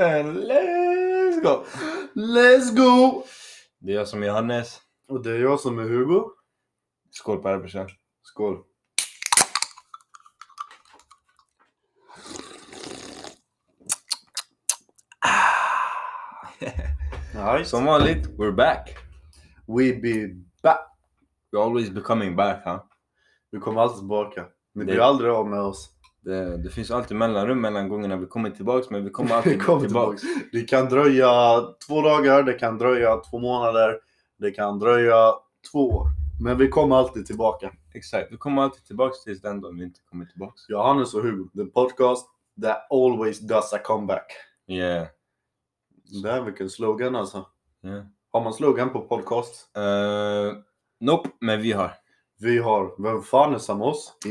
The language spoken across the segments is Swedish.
And let's go! Let's go! Det är jag som är Johannes. Och det är jag som är Hugo. Skål på det brorsan. Skål. Nice. Som vanligt, we're back. We be back. We always be coming back. Huh? Vi kommer alltid tillbaka. Ni blir aldrig av med oss. Det, det finns alltid mellanrum mellan gångerna vi kommer tillbaks men vi kommer alltid Vi kommer tillbaks. Det kan dröja två dagar, det kan dröja två månader, det kan dröja två år. Men vi kommer alltid tillbaka. Exakt, vi kommer alltid tillbaks tills den dagen vi inte kommer tillbaks. Johannes och Hugo, the podcast that always does a comeback. Yeah. Det är vilken slogan alltså. yeah. Har man slogan på podcast? Uh, nope, men vi har. Vi har, vem fan är?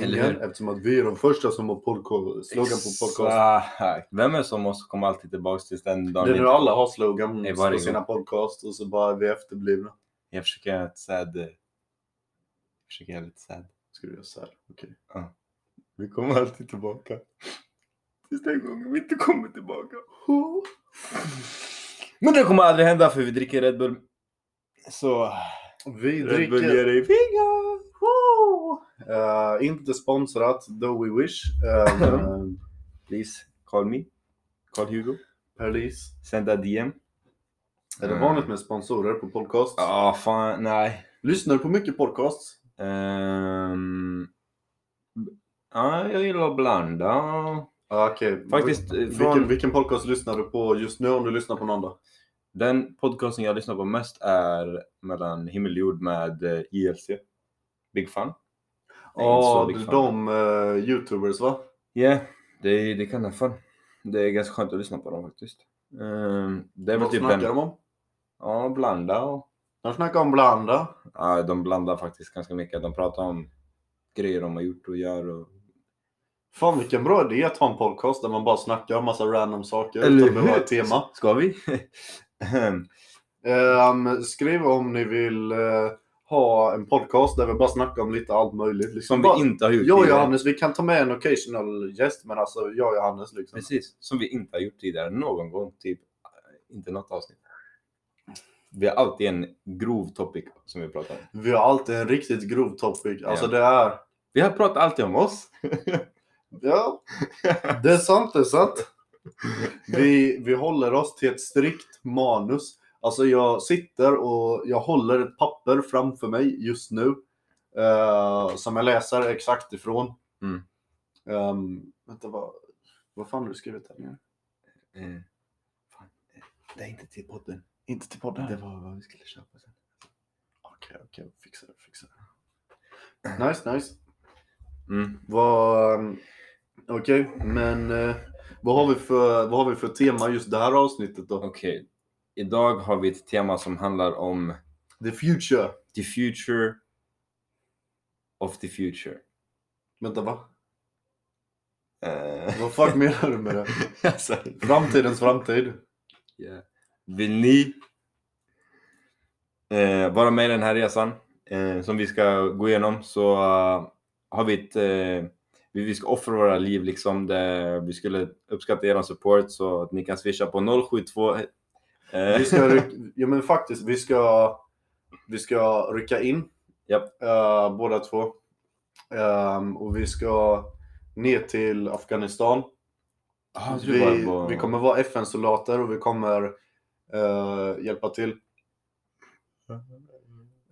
Eller Ingen, eftersom att vi är de första som har podco- slogan på podcast. Exakt. Vem är som oss kommer alltid tillbaks tills den dagen Det är inte- alla har slogan på varje sina podcast och så bara är vi efterblivna. Jag försöker göra ett sad... Jag försöker göra lite sad. Ska du göra såhär? Okej. Vi kommer alltid tillbaka. Tills den gången vi inte kommer tillbaka. Men det kommer aldrig hända för vi dricker Red Bull. Så... Vi Red Bull ger dricker... dig fingar! Eh, inte sponsrat, though we wish. Uh, Please, call me. Call Hugo. Perlis. Sända DM. Är det Mm. vanligt med sponsorer på podcast? Ja, fan, nej. Lyssnar du på mycket podcasts? Ehm, ja, jag gillar att blanda. Ah, Okej. Faktiskt, eh, Vilken, från- vilken podcast lyssnar du på just nu om du lyssnar på någon då? Den podcasten jag lyssnar på mest är Mellan himmel och jord med ILC. Big fan. Jag är inte så Ja, fan. de uh, youtubers va? Ja, det, det kan jag fan. Det är ganska skönt att lyssna på dem faktiskt. Ehm, det är Vad typ snackar den... de om? Ja, blanda och... De snackar om blanda. Ja, de blandar faktiskt ganska mycket. De pratar om grejer de har gjort och gör och... Fan vilken bra idé att ha en podcast där man bara snackar om massa random saker Eller utan behöva ett tema. Ska vi? Ehm, skriv om ni vill eh, ha en podcast där vi bara snackar om lite allt möjligt. Liksom Som bara, vi inte har gjort Jag och tidigare. Johannes, vi kan ta med en occasional gäst men alltså jag och Johannes liksom. Precis, som vi inte har gjort tidigare någon gång. Typ eh, inte något avsnitt. Vi har alltid en grov topic som vi pratar om. Vi har alltid en riktigt grov topic. Alltså Ja. det är... Vi har pratat alltid om oss. Ja, det är sant, det är sant. Vi, vi håller oss till ett strikt manus. Alltså jag sitter och jag håller ett papper framför mig just nu. eh, som jag läser exakt ifrån. Mm. Ehm, vänta, vad, vad fan har du skrivit här nere? Eh, det är inte till podden. Inte till podden. Det var vad vi skulle köpa sen. Okej, okej. Fixa det, fixa det. Nice, nice. Mm. Vad... Okej, men eh, vad, har vi för, vad har vi för tema just det här avsnittet då? Okej. Idag har vi ett tema som handlar om The future. the future of the future. Vänta, va? Eh, Vad fuck menar du med det? alltså, Framtidens framtid. yeah. Vill ni eh, vara med i den här resan eh, som vi ska gå igenom så eh, har vi ett eh, vi ska offra våra liv liksom. Det, vi skulle uppskatta er support så att ni kan swisha på 072 eh, Vi ska rycka, ja men faktiskt, vi ska, vi ska rycka in. Japp. eh, båda två. Ehm, och vi ska ner till Afghanistan. Ah, Vi, på- vi kommer vara FN-soldater och vi kommer eh, hjälpa till.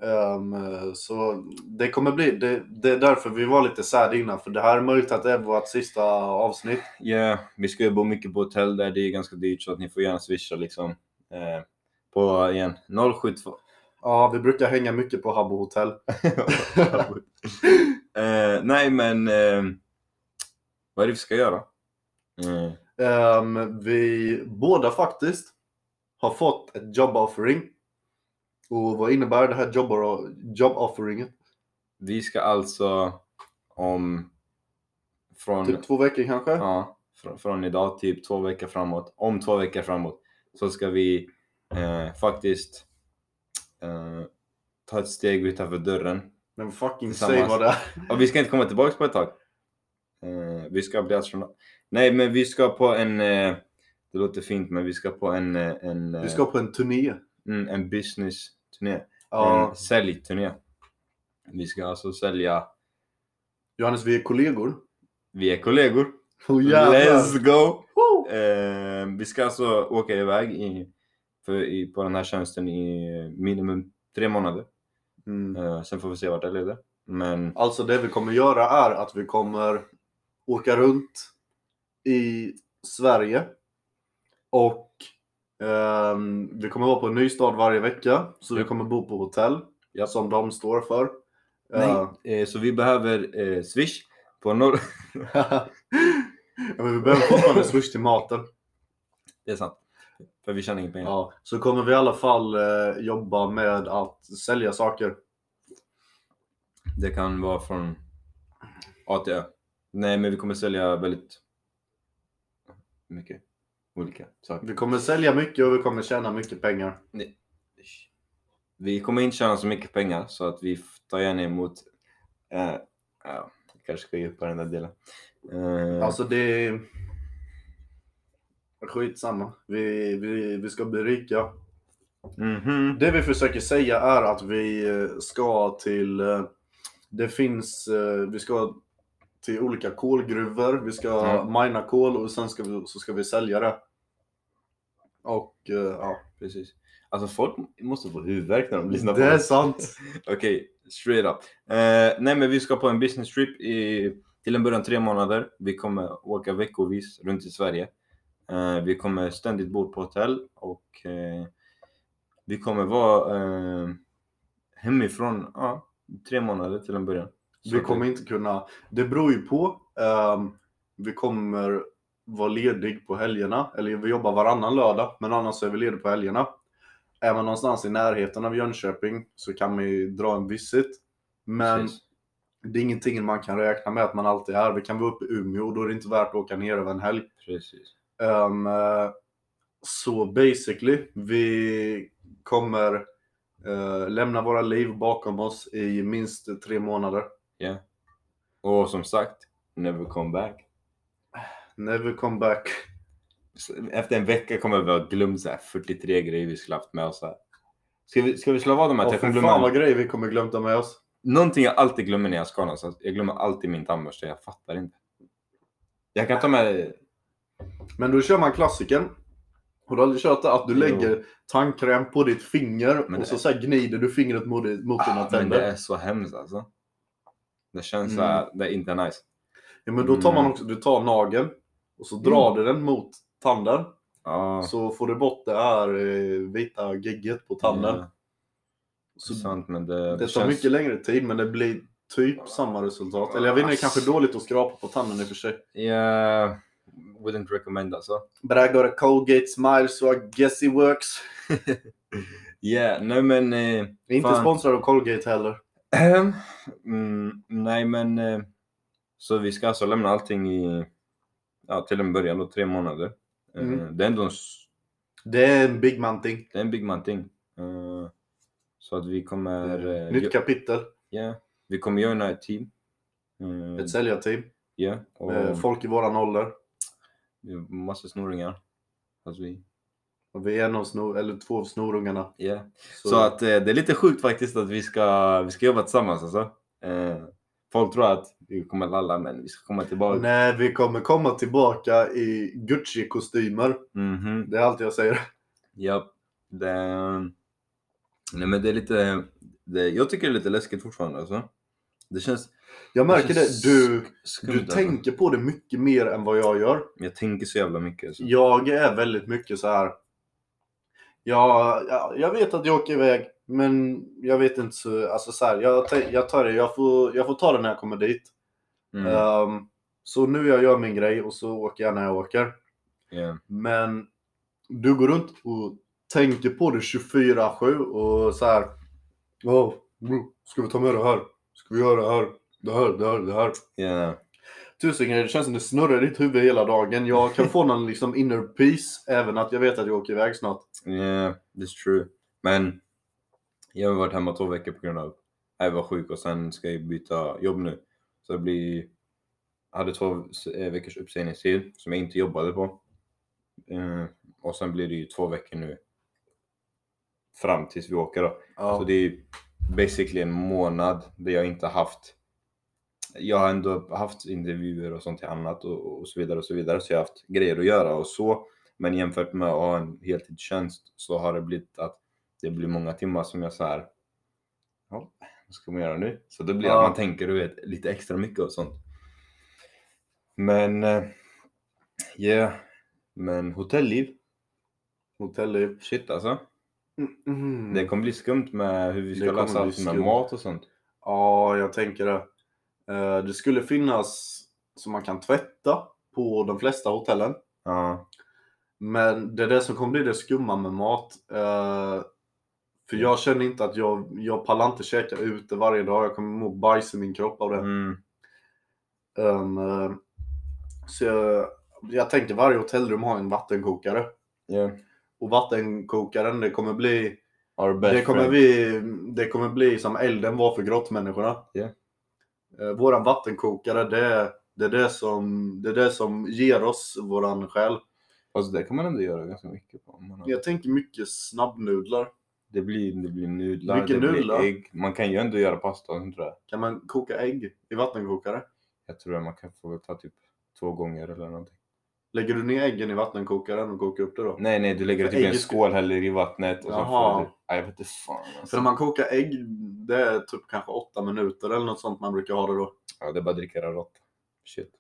Ehm, så det kommer bli, det, det är därför vi var lite sad innan, för det här är möjligt att det är vårt sista avsnitt. Ja, vi ska ju bo mycket på hotell där det är ganska dyrt så att ni får gärna swisha liksom. Eh, på igen 072. Ja, vi brukar hänga mycket på Habbo hotell. eh, nej men eh, vad är det vi ska göra? Eh, Ehm, vi båda faktiskt har fått ett job offering. Och vad innebär det här job, job offeringen? vi ska alltså om från, Typ två veckor kanske? ja, från, från idag typ två veckor framåt, om två veckor framåt så ska vi eh, faktiskt eh, ta ett steg utanför dörren Men fucking säg vad det är. Och vi ska inte komma tillbaka på ett tag. Eh, vi ska bli astronaut. Nej, men vi ska på en... Eh, Det låter fint men vi ska på en, eh, en, Vi ska på en turné. mm, en business-turné. Ja, En säljturné. Vi ska alltså sälja, Johannes, vi är kollegor. vi är kollegor. Oh, Let's go! Eh, vi ska alltså åka iväg i, för, i, på den här tjänsten i minimum tre månader. Mm. Eh, sen får vi se vart det leder. Men Alltså det vi kommer göra är att vi kommer åka runt i Sverige och ehm, vi kommer vara på en ny stad varje vecka. Så vi kommer bo på hotell Japp. som de står för. nej, eh, så vi behöver eh, Swish på noll... ja, men vi behöver fortfarande swish till maten. det är sant. För vi tjänar inga pengar. Ja, så kommer vi i alla fall eh, jobba med att sälja saker. Det kan vara från A till Ö. Nej, men vi kommer sälja väldigt mycket olika saker. Vi kommer sälja mycket och vi kommer tjäna mycket pengar. Vi kommer inte tjäna så mycket pengar så att vi tar gärna emot... Eh, ja, kanske ska ge upp på den där delen. Eh, Alltså det är... Skitsamma. Vi, vi, vi ska bli rika. mhm. Det vi försöker säga är att vi eh, ska till... eh, Det finns... Vi ska till olika kolgruvor. Vi ska Ja. mina kol och sen ska vi, så ska vi sälja det. Och ja. Precis. Alltså folk måste få huvudvärk när de lyssnar på Det är oss. sant. Okej, straight up. Eh, nej men vi ska på en business trip i, till en början tre månader. Vi kommer åka veckovis runt i Sverige. Eh, vi kommer ständigt bo på hotell och eh, vi kommer vara eh, hemifrån ja, tre månader till en början. Så Vi att- kommer inte kunna... Det beror ju på. ehm, vi kommer vara ledig på helgerna. Eller vi jobbar varannan lördag, men annars är vi lediga på helgerna. Är man någonstans i närheten av Jönköping så kan man ju dra en visit. Men Precis. det är ingenting man kan räkna med att man alltid är. Vi kan vara uppe i Umeå, då är det inte värt att åka ner över en helg. Precis. Eh, så basically, vi kommer eh, lämna våra liv bakom oss i minst tre månader. Yeah. Och som sagt, never come back. Never come back. Så Efter en vecka kommer vi ha glömt så här 43 grejer vi skulle haft med oss. Här. Ska, vi, ska vi slå vad om att jag kommer fan glömma? vad grejer vi kommer glömma med oss. Någonting jag alltid glömmer när jag ska någonstans. Jag glömmer alltid min tandborste. Jag fattar inte. Jag kan ta med... Men då kör man klassiken. Har du aldrig kört det? Att du Jo. lägger tandkräm på ditt finger Men och så, så här gnider du fingret mot, mot dina Ah, men tänder. det är så hemskt alltså. Det känns Mm. så här, det är inte nice. Ja, men då tar man Mm. också, du tar nageln och så drar du den mot tanden. Ja, Så får du bort det här eh, vita gegget på tanden. ja, Så sant men det, det tar känns... mycket längre tid men det blir typ samma resultat. Eller jag vet inte, det är kanske dåligt att skrapa på tanden i och för sig. Yeah, wouldn't recommend alltså. But I got a Colgate smile so I guess it works. Yeah, nej men... Eh, Inte Fan. sponsrad av Colgate heller. Mm, nej men eh, så vi ska alltså lämna allting i ja, till en början då tre månader. Eh, Mm. Det är ändå en, Det är en big man thing. det är en big man thing. Eh, så att vi kommer eh, Nytt kapitel. ja, vi kommer joina ett team. Ett säljarteam. ja, och Med folk i våran ålder. massa snoringar. Fast vi, Och vi är en av snor, eller två av snorungarna. ja. Så, att eh, det är lite sjukt faktiskt att vi ska, vi ska jobba tillsammans alltså. Eh, folk tror att vi kommer lalla men vi ska komma tillbaka. Nej, vi kommer komma tillbaka i Gucci-kostymer. Mhm. Det är allt jag säger. Ja, det... Nej men det är lite... Det, jag tycker det är lite läskigt fortfarande alltså. Det känns... Jag märker det. Du, du alltså. tänker på det mycket mer än vad jag gör. Jag tänker så jävla mycket. Alltså. Jag är väldigt mycket så här. Ja, ja, jag vet att jag åker iväg, men jag vet inte så, alltså så här, jag, jag tar det, jag får, jag får ta det när jag kommer dit. Mm. Ehm, så nu jag gör min grej och så åker jag när jag åker. ja. Men du går runt och tänker på det 24-7 och så här. Oh, bro, ska vi ta med det här? Ska vi göra det här? Det här, det här, det här. Ja. Tusen grejer. Det känns som det snurrar i ditt huvud hela dagen. Jag kan få någon liksom inner peace även att jag vet att jag åker iväg snart. Yeah, that's true. Men jag har varit hemma två veckor på grund av att jag var sjuk och sen ska jag byta jobb nu. Så det blir... Jag hade två eh, veckors uppsägningstid som jag inte jobbade på. Eh, och sen blir det ju två veckor nu fram tills vi åker då. Ja. Så det är basically en månad där jag inte haft jag har ändå haft intervjuer och sånt till annat och, och så vidare och så vidare så jag har haft grejer att göra och så. Men jämfört med att ha en heltidstjänst så har det blivit att det blir många timmar som jag så här. Ja, vad ska man göra nu? Så det blir Ja. att man tänker du vet, lite extra mycket och sånt. Men, ja. Yeah. Men hotellliv, Hotelliv. shit alltså. Mm. Det kommer bli skumt med hur vi ska lösa allt med mat och sånt. Ja, jag tänker det. Eh, Det skulle finnas som man kan tvätta på de flesta hotellen. Ja, Men det är det som kommer bli det skumma med mat. För jag känner inte att jag, jag pallar inte käka ute varje dag. Jag kommer må bajs i min kropp av det. mm, Um, så jag, jag tänker varje hotellrum har en vattenkokare. yeah. Och vattenkokaren, det kommer bli det kommer, friend. bli, det kommer bli som elden var för grottmänniskorna. Ja. Eh, våran vattenkokare, det är, det, är det, som, det är det som ger oss våran själ. Alltså det kan man ändå göra ganska mycket på. har... Jag tänker mycket snabbnudlar. Det, blir, det blir nudlar, Mycket det nudlar. blir ägg. Man kan ju ändå göra pasta, tror jag. Kan man koka ägg i vattenkokare? Jag tror att man kan få ta typ två gånger eller någonting. Lägger du ner äggen i vattenkokaren och kokar upp det då? Nej, nej, du lägger det För typ i en ägget- skål, häller i vattnet och så Jaha. får du... Jag vet inte fan För alltså. när man kokar ägg, det är typ kanske åtta minuter eller något sånt man brukar ha det då. Ja, det är bara att dricka det rått. Shit.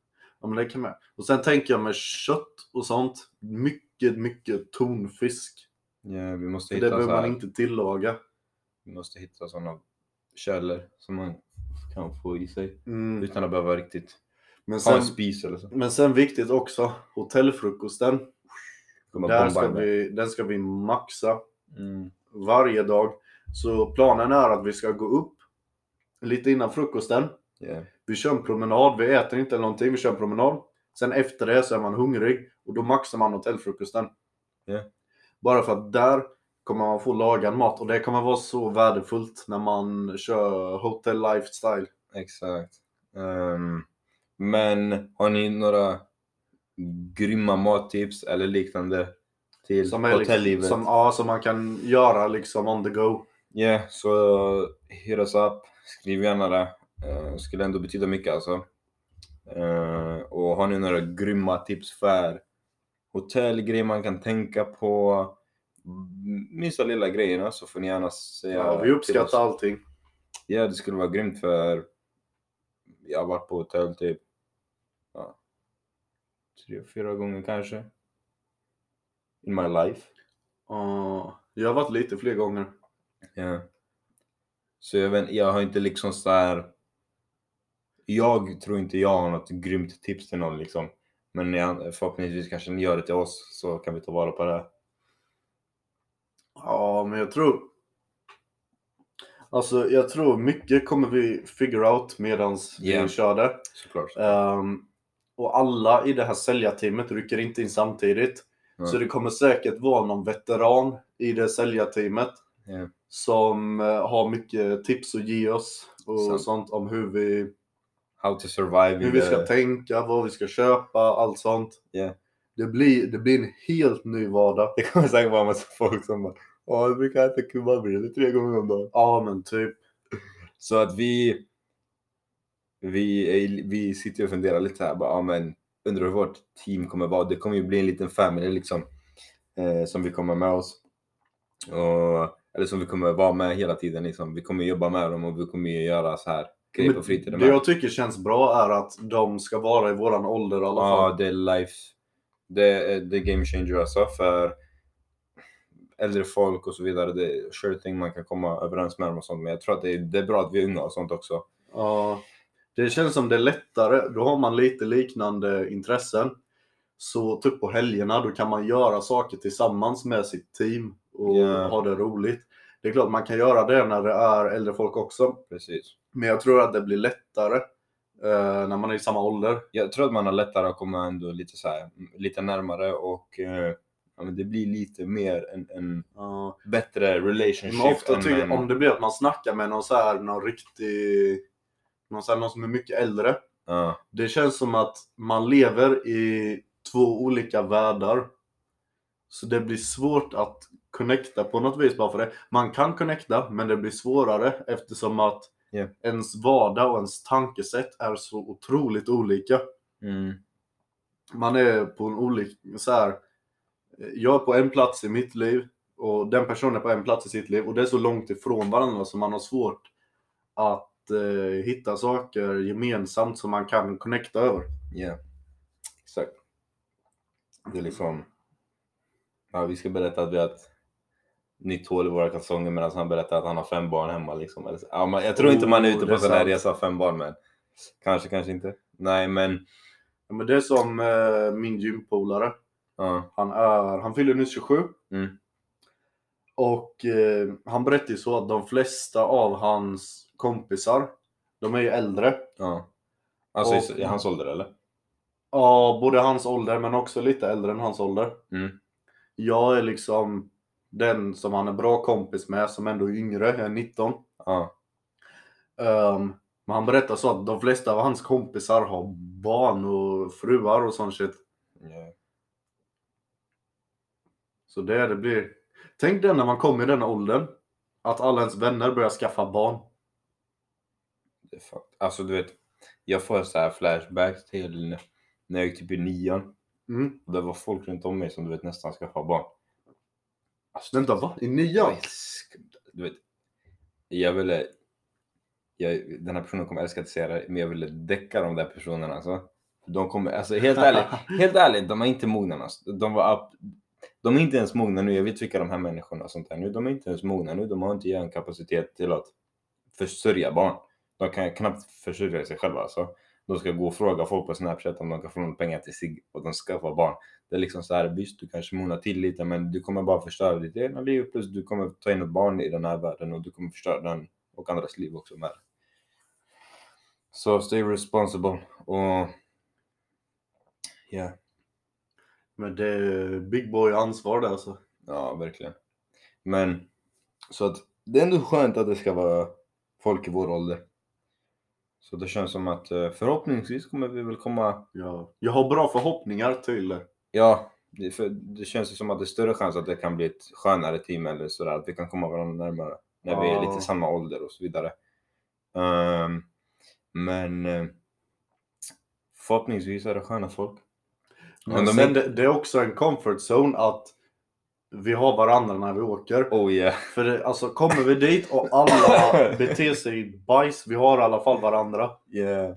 Ja men det kan med. Och sen tänker jag med kött och sånt. Mycket, mycket tonfisk. Ja, vi måste det hitta så behöver man inte tillaga. vi måste hitta sådana källor som man kan få i sig Mm. utan att behöva riktigt Men, ha sen, en spis eller så. men sen viktigt också, hotellfrukosten. Där ska vi, den ska vi maxa Mm. varje dag. Så planen är att vi ska gå upp lite innan frukosten. Yeah. Vi kör en promenad, vi äter inte någonting, vi kör en promenad. Sen efter det så är man hungrig och då maxar man hotellfrukosten. Ja. Bara för att där kommer man få lagad mat och det kommer vara så värdefullt när man kör hotel lifestyle. Exakt. Ehm, men har ni några grymma mattips eller liknande till Som, liksom, hotelllivet? som, ja, som man kan göra liksom on the go. Ja, så hit us up. Skriv gärna det. Uh, skulle ändå betyda mycket alltså. Eh, och har ni några grymma tips för hotell, grejer man kan tänka på, minsta lilla grejerna så får ni gärna säga Ja, vi uppskattar allting. Ja, det skulle vara grymt för jag har varit på hotell typ ja, tre, fyra gånger kanske. In my life. Ja, jag har varit lite fler gånger. Ja. Så jag vet jag har inte liksom så här. Jag tror inte jag har något grymt tips till någon liksom. Men förhoppningsvis kanske ni gör det till oss så kan vi ta vara på det. Ja, men jag tror... Alltså, jag tror mycket kommer vi figure out medans Ja. vi kör det. Såklart. Ehm, och alla i det här säljarteamet rycker inte in samtidigt. Nej. Så det kommer säkert vara någon veteran i det säljarteamet Ja. som eh, har mycket tips att ge oss och Sant. sånt om hur vi, How to survive hur vi the- ska tänka, vad vi ska köpa, allt sånt. Ja. Det, blir, det blir en helt ny vardag. Det kommer säkert vara en massa folk som bara Åh, jag brukar äta kebabbröd tre gånger om dagen. Ja, men typ. Så att vi vi, vi sitter och funderar lite här bara, ja men undrar hur vårt team kommer vara. Det kommer ju bli en liten family liksom. Eh, som vi kommer med oss. Och, eller som vi kommer vara med hela tiden liksom. Vi kommer jobba med dem och vi kommer ju göra så här grejer på Men fritiden det jag tycker känns bra är att de ska vara i våran ålder i alla fall. Ja, det är life. Det är, det är game changer alltså för äldre folk och så vidare. Det är sure thing man kan komma överens med dem och sånt. Men jag tror att det är, det är bra att vi är unga och sånt också. Ja, det känns som det är lättare. Då har man lite liknande intressen. Så typ på helgerna då kan man göra saker tillsammans med sitt team och Ja. ha det roligt. Det är klart man kan göra det när det är äldre folk också. Precis. Men jag tror att det blir lättare eh, när man är i samma ålder. Jag tror att man har lättare att komma ändå lite, så här, lite närmare och eh, ja, men det blir lite mer en, en Ja. bättre relationship. Men ofta tycker en- om det blir att man snackar med någon så här, någon riktig, någon, så här, någon som är mycket äldre. Ja, Det känns som att man lever i två olika världar. Så det blir svårt att connecta på något vis bara för det. Man kan connecta, men det blir svårare eftersom att Ja. ens vardag och ens tankesätt är så otroligt olika. Mm. Man är på en olik, så här. Jag är på en plats i mitt liv och den personen är på en plats i sitt liv och det är så långt ifrån varandra så man har svårt att eh, hitta saker gemensamt som man kan connecta över. Ja, exakt. Det är liksom... Ja, vi ska berätta att vi har ett nytt hål i våra kalsonger medan han berättar att han har fem barn hemma. Liksom. Ja, man, jag tror inte man är Oh, ute på är sån här resa fem barn, men kanske, kanske inte. Nej, men Ja, men det är som eh, min gympolare. ja. Han, är, han fyller nyss 27. Mm. Och eh, han berättade ju så att de flesta av hans kompisar, de är ju äldre. ja. Alltså Och- i, i hans ålder eller? Ja, både hans ålder men också lite äldre än hans ålder. Mm. Jag är liksom den som han är bra kompis med som ändå är yngre, jag är 19. Ja. Ehm, men han berättar så att de flesta av hans kompisar har barn och fruar och sån shit. ja. Så det, det blir... Tänk dig när man kommer i den åldern. Att alla ens vänner börjar skaffa barn. Det är. Alltså du vet, jag får så här flashbacks till när jag gick typ i nian. Mm. Det var folk runt om mig som du vet nästan skaffade barn. Alltså, Vänta, va? I nian? Jag Du vet, jag ville... Jag, den här personen kommer älska att säga det, men jag ville däcka de där personerna. Alltså. De kommer, alltså helt ärligt, helt ärligt, de är inte mogna. Alltså. De, var up, de är inte ens mogna nu, jag vet vilka de här människorna sånt där nu, de är inte ens mogna nu, de har inte hjärnkapacitet till att försörja barn. De kan knappt försörja sig själva alltså. De ska gå och fråga folk på Snapchat om de kan få några pengar till sig och de skaffar barn. Det är liksom så här, visst du kanske mognar till lite men du kommer bara förstöra ditt egna liv plus du kommer ta in ett barn i den här världen och du kommer förstöra den och andras liv också med. Så stay responsible och ja, Men det är big boy ansvar det alltså. ja verkligen. Men så att det är ändå skönt att det ska vara folk i vår ålder. Så det känns som att eh, förhoppningsvis kommer vi väl komma Ja. Jag har bra förhoppningar till. Ja, det, för det känns ju som att det är större chans att det kan bli ett skönare team eller sådär, att vi kan komma varandra närmare när vi är Ja. lite samma ålder och så vidare. Ehm, men eh, förhoppningsvis är det sköna folk. Men Men de sen är- det, det är också en comfort zone att vi har varandra när vi åker. Oh yeah. För det, alltså kommer vi dit och alla beter sig bajs, vi har i alla fall varandra. yeah.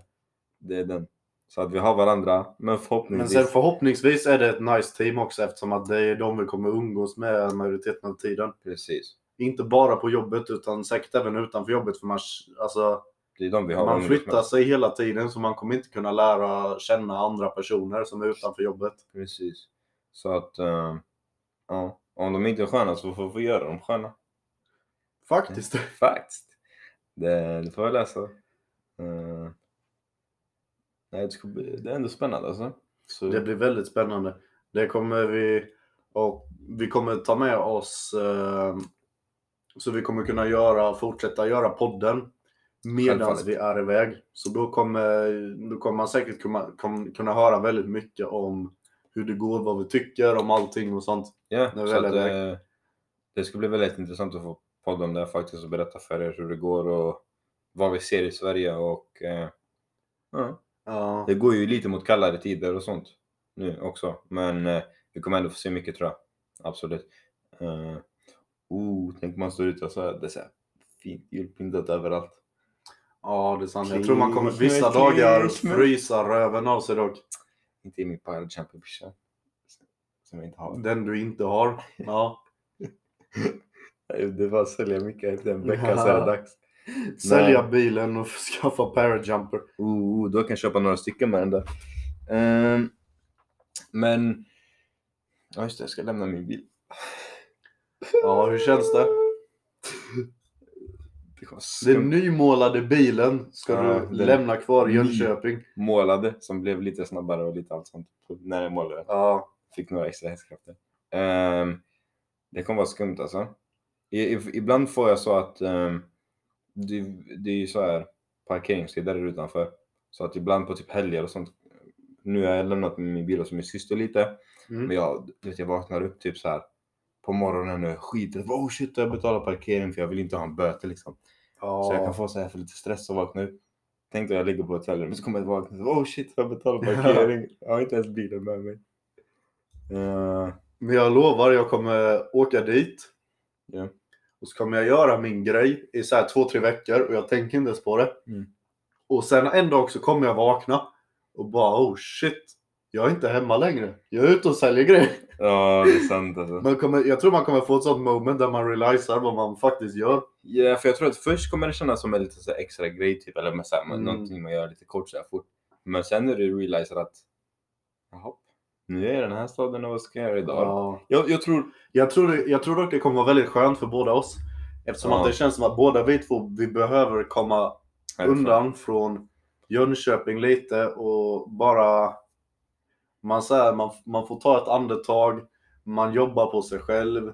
Det är den. Så att vi har varandra, men Men förhoppningsvis. sen förhoppningsvis är det ett nice team också eftersom att det är de vi kommer umgås med majoriteten av tiden. Precis. Inte bara på jobbet utan säkert även utanför jobbet för man, alltså, man flyttar sig hela tiden så man kommer inte kunna lära känna andra personer som är utanför jobbet. Precis. Så att, eh, ja. Om de inte är sköna så får vi göra dem sköna. Faktiskt. Faktiskt. Det, det får jag läsa. Eh, nej, det, ska bli, det är ändå spännande alltså. Så, Det blir väldigt spännande. Det kommer vi och vi kommer ta med oss eh, så vi kommer kunna göra, fortsätta göra podden medan vi är iväg. Så då kommer, då kommer man säkert kunna, kunna höra väldigt mycket om hur det går, vad vi tycker om allting och sånt. ja, det är så att, eh, det ska bli väldigt intressant att få podda om det här faktiskt och berätta för er hur det går och vad vi ser i Sverige och eh, ja, Ja, det går ju lite mot kallare tider och sånt nu också. Men eh, vi kommer ändå få se mycket tror jag. Absolut. Uh, oh, tänk man står ute och så är det så här fint julpyntat överallt. ja, det är sant. Jag tror man kommer vissa dagar frysa röven av sig dock. Inte i min pirate champion brorsan. Som jag inte har. Den du inte har. Ja. Det var att sälja mycket efter en vecka så är det dags. Sälja bilen och skaffa parajumper. Oh, då kan jag köpa några stycken med den där. Ehm, men... Ja just det, jag ska lämna min bil. Ja, hur känns det? Var Den nymålade bilen ska Ja, du lämna kvar i. Jönköping. målade som blev lite snabbare och lite allt sånt när jag målade. Ja. Fick några extra hästkrafter. Ehm, det kommer vara skumt alltså. I, i, ibland får jag så att um, det, det är ju så här parkeringstider där utanför. Så att ibland på typ helger och sånt nu har jag lämnat min bil hos min syster lite. Mm. Men jag, vet, jag vaknar upp typ så här på morgonen och är skit. Oh shit, jag betalar parkering för jag vill inte ha en böter liksom. Ja. Så jag kan få så här för lite stress och vakna upp. Tänkte jag ligger på hotellrummet så kommer jag vakna och oh shit, jag betalar parkering. jag har inte ens bilen med mig. Eh, Men jag lovar, jag kommer åka dit. Ja. Och så kommer jag göra min grej i så här två, tre veckor och jag tänker inte ens på det. Mm. Och sen en dag så kommer jag vakna och bara oh shit. Jag är inte hemma längre. Jag är ute och säljer grejer. ja, det är sant alltså. Man kommer, jag tror man kommer få ett sånt moment där man realiserar vad man faktiskt gör. Ja, för jag tror att först kommer det kännas som en lite så extra grej typ, eller med så här, Mm. någonting man gör lite kort så här fort. Men sen när du realiserar att jaha, nu är jag i den här staden och vad ska jag göra idag? Ja. Jag, jag tror, Jag, tror jag tror dock det kommer vara väldigt skönt för båda oss. Eftersom Ja. att det känns som att båda vi två vi behöver komma undan från Jönköping lite och bara man, så här, man, man får ta ett andetag, man jobbar på sig själv.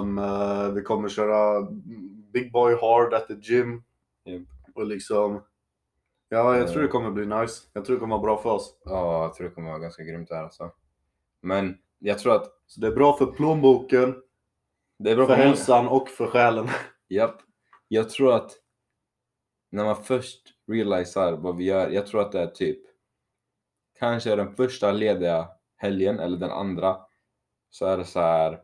Um, eh, vi kommer köra Big Boy Hard at the gym. Japp. Och liksom, ja jag Eh. tror det kommer bli nice. Jag tror det kommer vara bra för oss. Ja, jag tror det kommer vara ganska grymt där alltså. Men jag tror att Så det är bra för plånboken, det är bra för för hälsan och för själen. Japp. Jag tror att när man först realiserar vad vi gör, jag tror att det är typ kanske den första lediga helgen eller den andra så är det så här.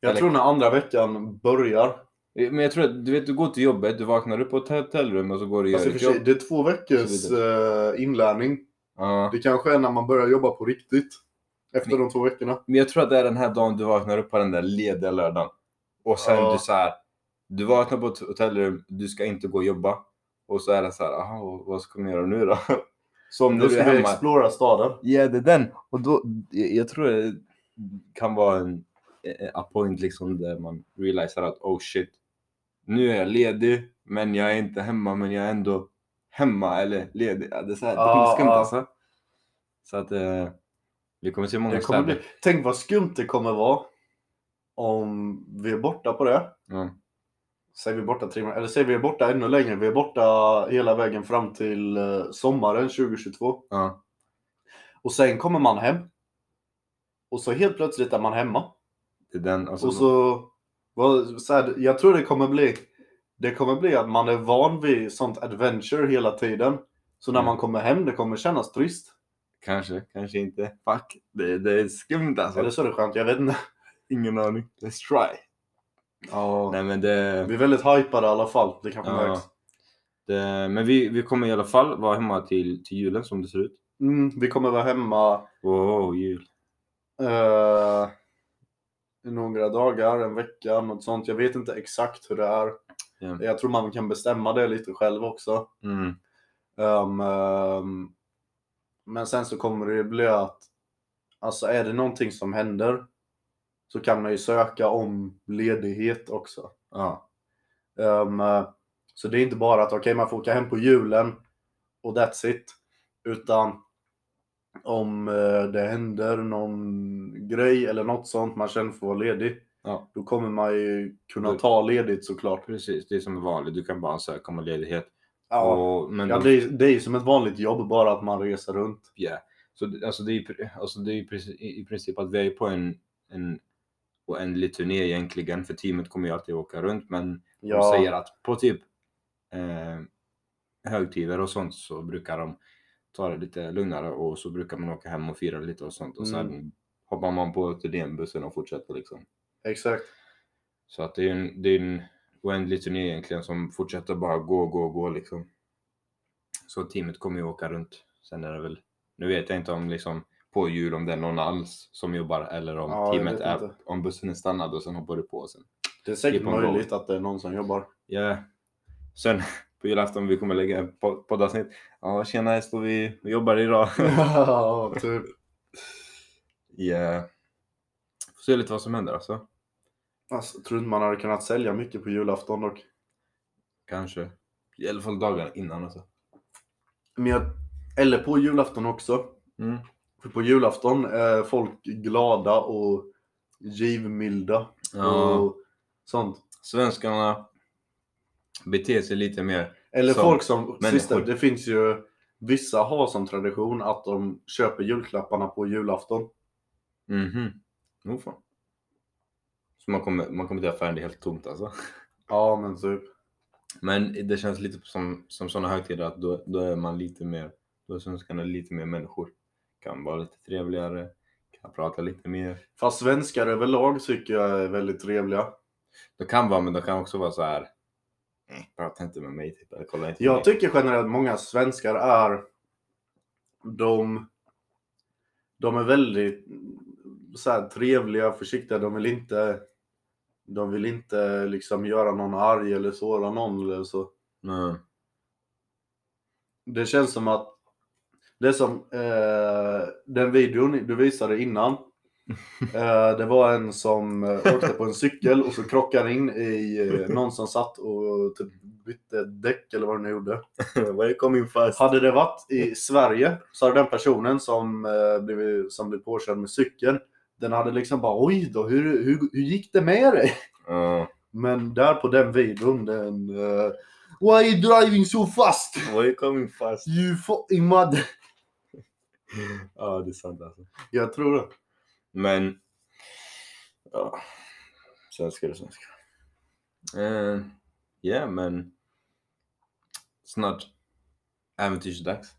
Jag Eller- tror när andra veckan börjar. Men jag tror att du vet, du går till jobbet, du vaknar upp på ett hotellrum och så går du och gör Alltså, och ditt för sig, jobb. det är två veckors eh, inlärning. Ja. Det kanske är när man börjar jobba på riktigt. Efter de två veckorna. Men jag tror att det är den här dagen du vaknar upp på den där lediga lördagen. Och sen Ja. du så här, du vaknar på ett hotellrum, du ska inte gå och jobba. Och så är det så här, aha, vad ska man göra nu då? Som när du ska vi explora staden. Ja, det är den. Och då, jag tror det kan vara en a point liksom där man realiserar att oh shit, nu är jag ledig, men jag är inte hemma, men jag är ändå hemma eller ledig. Det är så här, Ja, det är skumt alltså. Så att eh, vi kommer se många kommer städer. bli... Tänk vad skumt det kommer vara om vi är borta på det. Ja. Säger vi borta tre månader, eller säger vi är borta ännu längre. Vi är borta hela vägen fram till eh, sommaren 2022. Ja. Och sen kommer man hem. Och så helt plötsligt är man hemma. Det är den. Alltså, Och så, så här, jag tror det kommer bli Det kommer bli att man är van vid sånt adventure hela tiden. Så när Mm. man kommer hem, det kommer kännas trist. Kanske, kanske inte. Fuck, det, det är skumt alltså. Eller så är det skönt, jag vet inte. Ingen aning. Let's try. Ja. Nej men det... Vi är väldigt hypade i alla fall. Det kanske Ja. märks. det men vi, vi kommer i alla fall vara hemma till, till julen som det ser ut. Mm, vi kommer vara hemma Wow, jul. i några dagar, en vecka, något sånt. Jag vet inte exakt hur det är. Ja. Jag tror man kan bestämma det lite själv också. Mm. Um, ehm, men sen så kommer det ju bli att alltså är det någonting som händer så kan man ju söka om ledighet också. Ja. Um, så det är inte bara att okej man får åka hem på julen och that's it. Utan om eh, det händer någon grej eller något sånt man känner för att vara ledig. Ja. Då kommer man ju kunna ta ledigt såklart. Precis, det är som vanligt. Du kan bara ansöka om ledighet. Ja, Och, men ja de- det, är, det är som ett vanligt jobb bara att man reser runt. Ja. Så alltså det är alltså det är i princip att vi är på en, en oändlig turné egentligen. För teamet kommer ju alltid åka runt. Men Ja. de säger att på typ eh, högtider och sånt så brukar de ta det lite lugnare och så brukar man åka hem och fira lite och sånt. Och sen Mm. hoppar man på turnén-bussen och fortsätter liksom. Exakt. Så att det är en, det är en oändlig turné egentligen som fortsätter bara gå, gå, gå liksom. Så teamet kommer ju åka runt. Sen är det väl, nu vet jag inte om liksom på jul om det är någon alls som jobbar eller om Ja, teamet är, inte. om bussen är stannad och sen hoppar du på sen. Det är säkert möjligt att det är någon som jobbar. Ja. Sen på julafton vi kommer lägga poddavsnitt. Ja tjena här står vi och jobbar idag. ja, typ. Ja. Får se lite vad som händer alltså. Alltså, tror inte man hade kunnat sälja mycket på julafton dock. Kanske. I alla fall dagarna innan alltså. Men jag, eller på julafton också. Mm. För på julafton är folk glada och givmilda Ja. och sånt. Svenskarna beter sig lite mer Eller Som folk som, människor. sista, det finns ju Vissa har som tradition att de köper julklapparna på julafton. Mhm. Oh, fan. Så man kommer, man kommer till affären, det är helt tomt alltså. Ja, men typ. Men det känns lite som, som sådana högtider att då, då är man lite mer, då är svenskarna lite mer människor. Kan vara lite trevligare, kan prata lite mer. Fast svenskar överlag tycker jag är väldigt trevliga. Det kan vara, men det kan också vara så här. "Eh, Prata inte med mig typ, eller kolla inte Jag mig. tycker generellt många svenskar är... De, de är väldigt så här, trevliga, försiktiga. De vill inte... De vill inte liksom göra någon arg eller såra någon eller så. Nej. Det känns som att det är som eh, den videon du visade innan. Eh, det var en som eh, åkte på en cykel och så krockade in i eh, någon som satt och typ bytte däck eller vad den gjorde. Fast. Hade det varit i Sverige så hade den personen som, eh, blev, som blev påkörd med cykeln, den hade liksom bara oj då, hur, hur, hur gick det med dig? Men där på den videon, den eh, Why are you driving so fast? Welcome fast. You fucking mother. Ja, det är sant alltså. Jag tror det. Men, ja. Svenskar är svenskar. Eh, Ja, men snart äventyrsdags.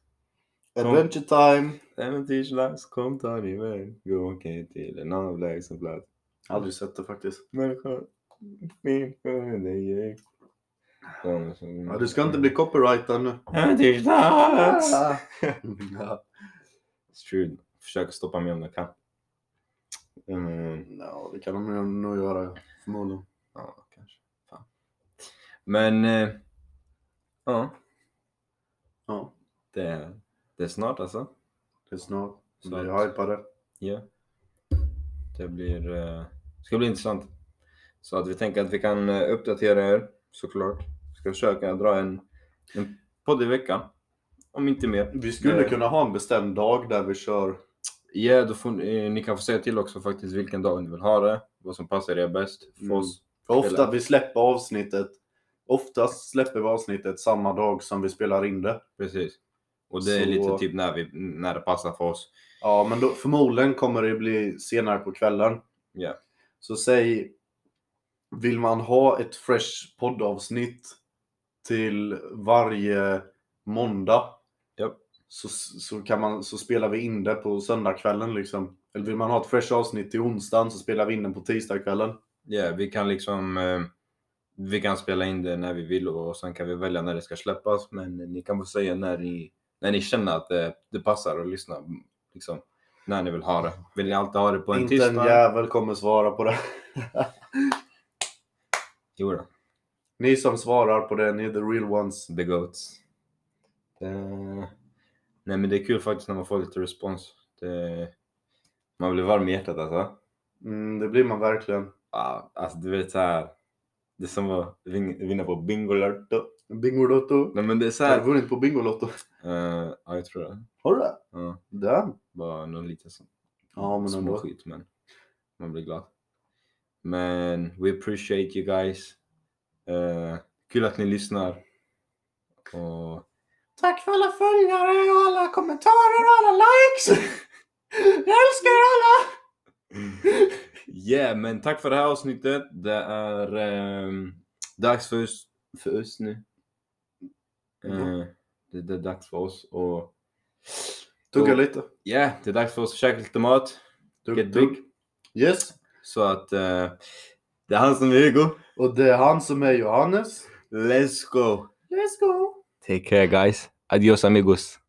Adventure time. Äventyrsdags, kom ta din väg. Gå omkring till en avlägsen plats. Aldrig sett det faktiskt. Människa, min dig. Ja, du ska inte bli copyrightad nu. Äventyrsdags! ja. It's true. Försök stoppa mig om jag kan. Mm, ja, det kan de nog göra förmodligen. ja, kanske. Fan. Men, eh, ja. Ja, Det är, det är snart alltså. det är snart. Så Vi är att- hypade. Ja. Det blir, eh, ska bli intressant. Så att vi tänker att vi kan eh, uppdatera er såklart. Ska försöka dra en, en podd i veckan. Om inte mer. Vi skulle Eh, kunna ha en bestämd dag där vi kör. Ja, då får, eh, ni kan få säga till också faktiskt vilken dag ni vill ha det. Vad som passar er bäst. För Mm. oss. För ofta vi släpper avsnittet. Oftast släpper vi avsnittet samma dag som vi spelar in det. Precis. Och det är Så- lite typ när, vi, när det passar för oss. Ja, men då, förmodligen kommer det bli senare på kvällen. Ja. Så säg, vill man ha ett fresh poddavsnitt till varje måndag. Så, så, kan man, så spelar vi in det på söndagskvällen liksom. Eller vill man ha ett fresh avsnitt till onsdagen så spelar vi in den på tisdagskvällen. Ja, vi kan liksom eh, vi kan spela in det när vi vill och sen kan vi välja när det ska släppas. Men ni kan få säga när ni, när ni känner att det, det passar att lyssna. Liksom, när ni vill ha det. Vill ni alltid ha det på en Inte en tisdag? jävel kommer svara på det. Jo då. Ni som svarar på det, ni är the real ones. The Goats. Det... Nej men det är kul faktiskt när man får lite respons. Det... Man blir varm i hjärtat alltså. Mm, det blir man verkligen. Ja, alltså du vet så här. Det är som att vin- vinna på Bingolotto. Bingolotto. Nej men det är så Har du vunnit på Bingolotto? Uh, ja jag tror det. Har du det? Ja, Damn. bara någon liten sån Ja, men små skit men man blir glad. Men we appreciate you guys. Eh, kul att ni lyssnar. Och Tack för alla följare och alla kommentarer och alla likes! Jag älskar er alla! Yeah, men tack för det här avsnittet. Det är ehm, dags för oss, för oss nu. Eh, det, det är dags för oss och Tugga och- lite. yeah, det är dags för oss att käka lite mat. Tugg, Get tugg. big. Yes. Så att eh, det är han som är Hugo. Och det är han som är Johannes. Let's go! Let's go! Take care guys. Adios amigos.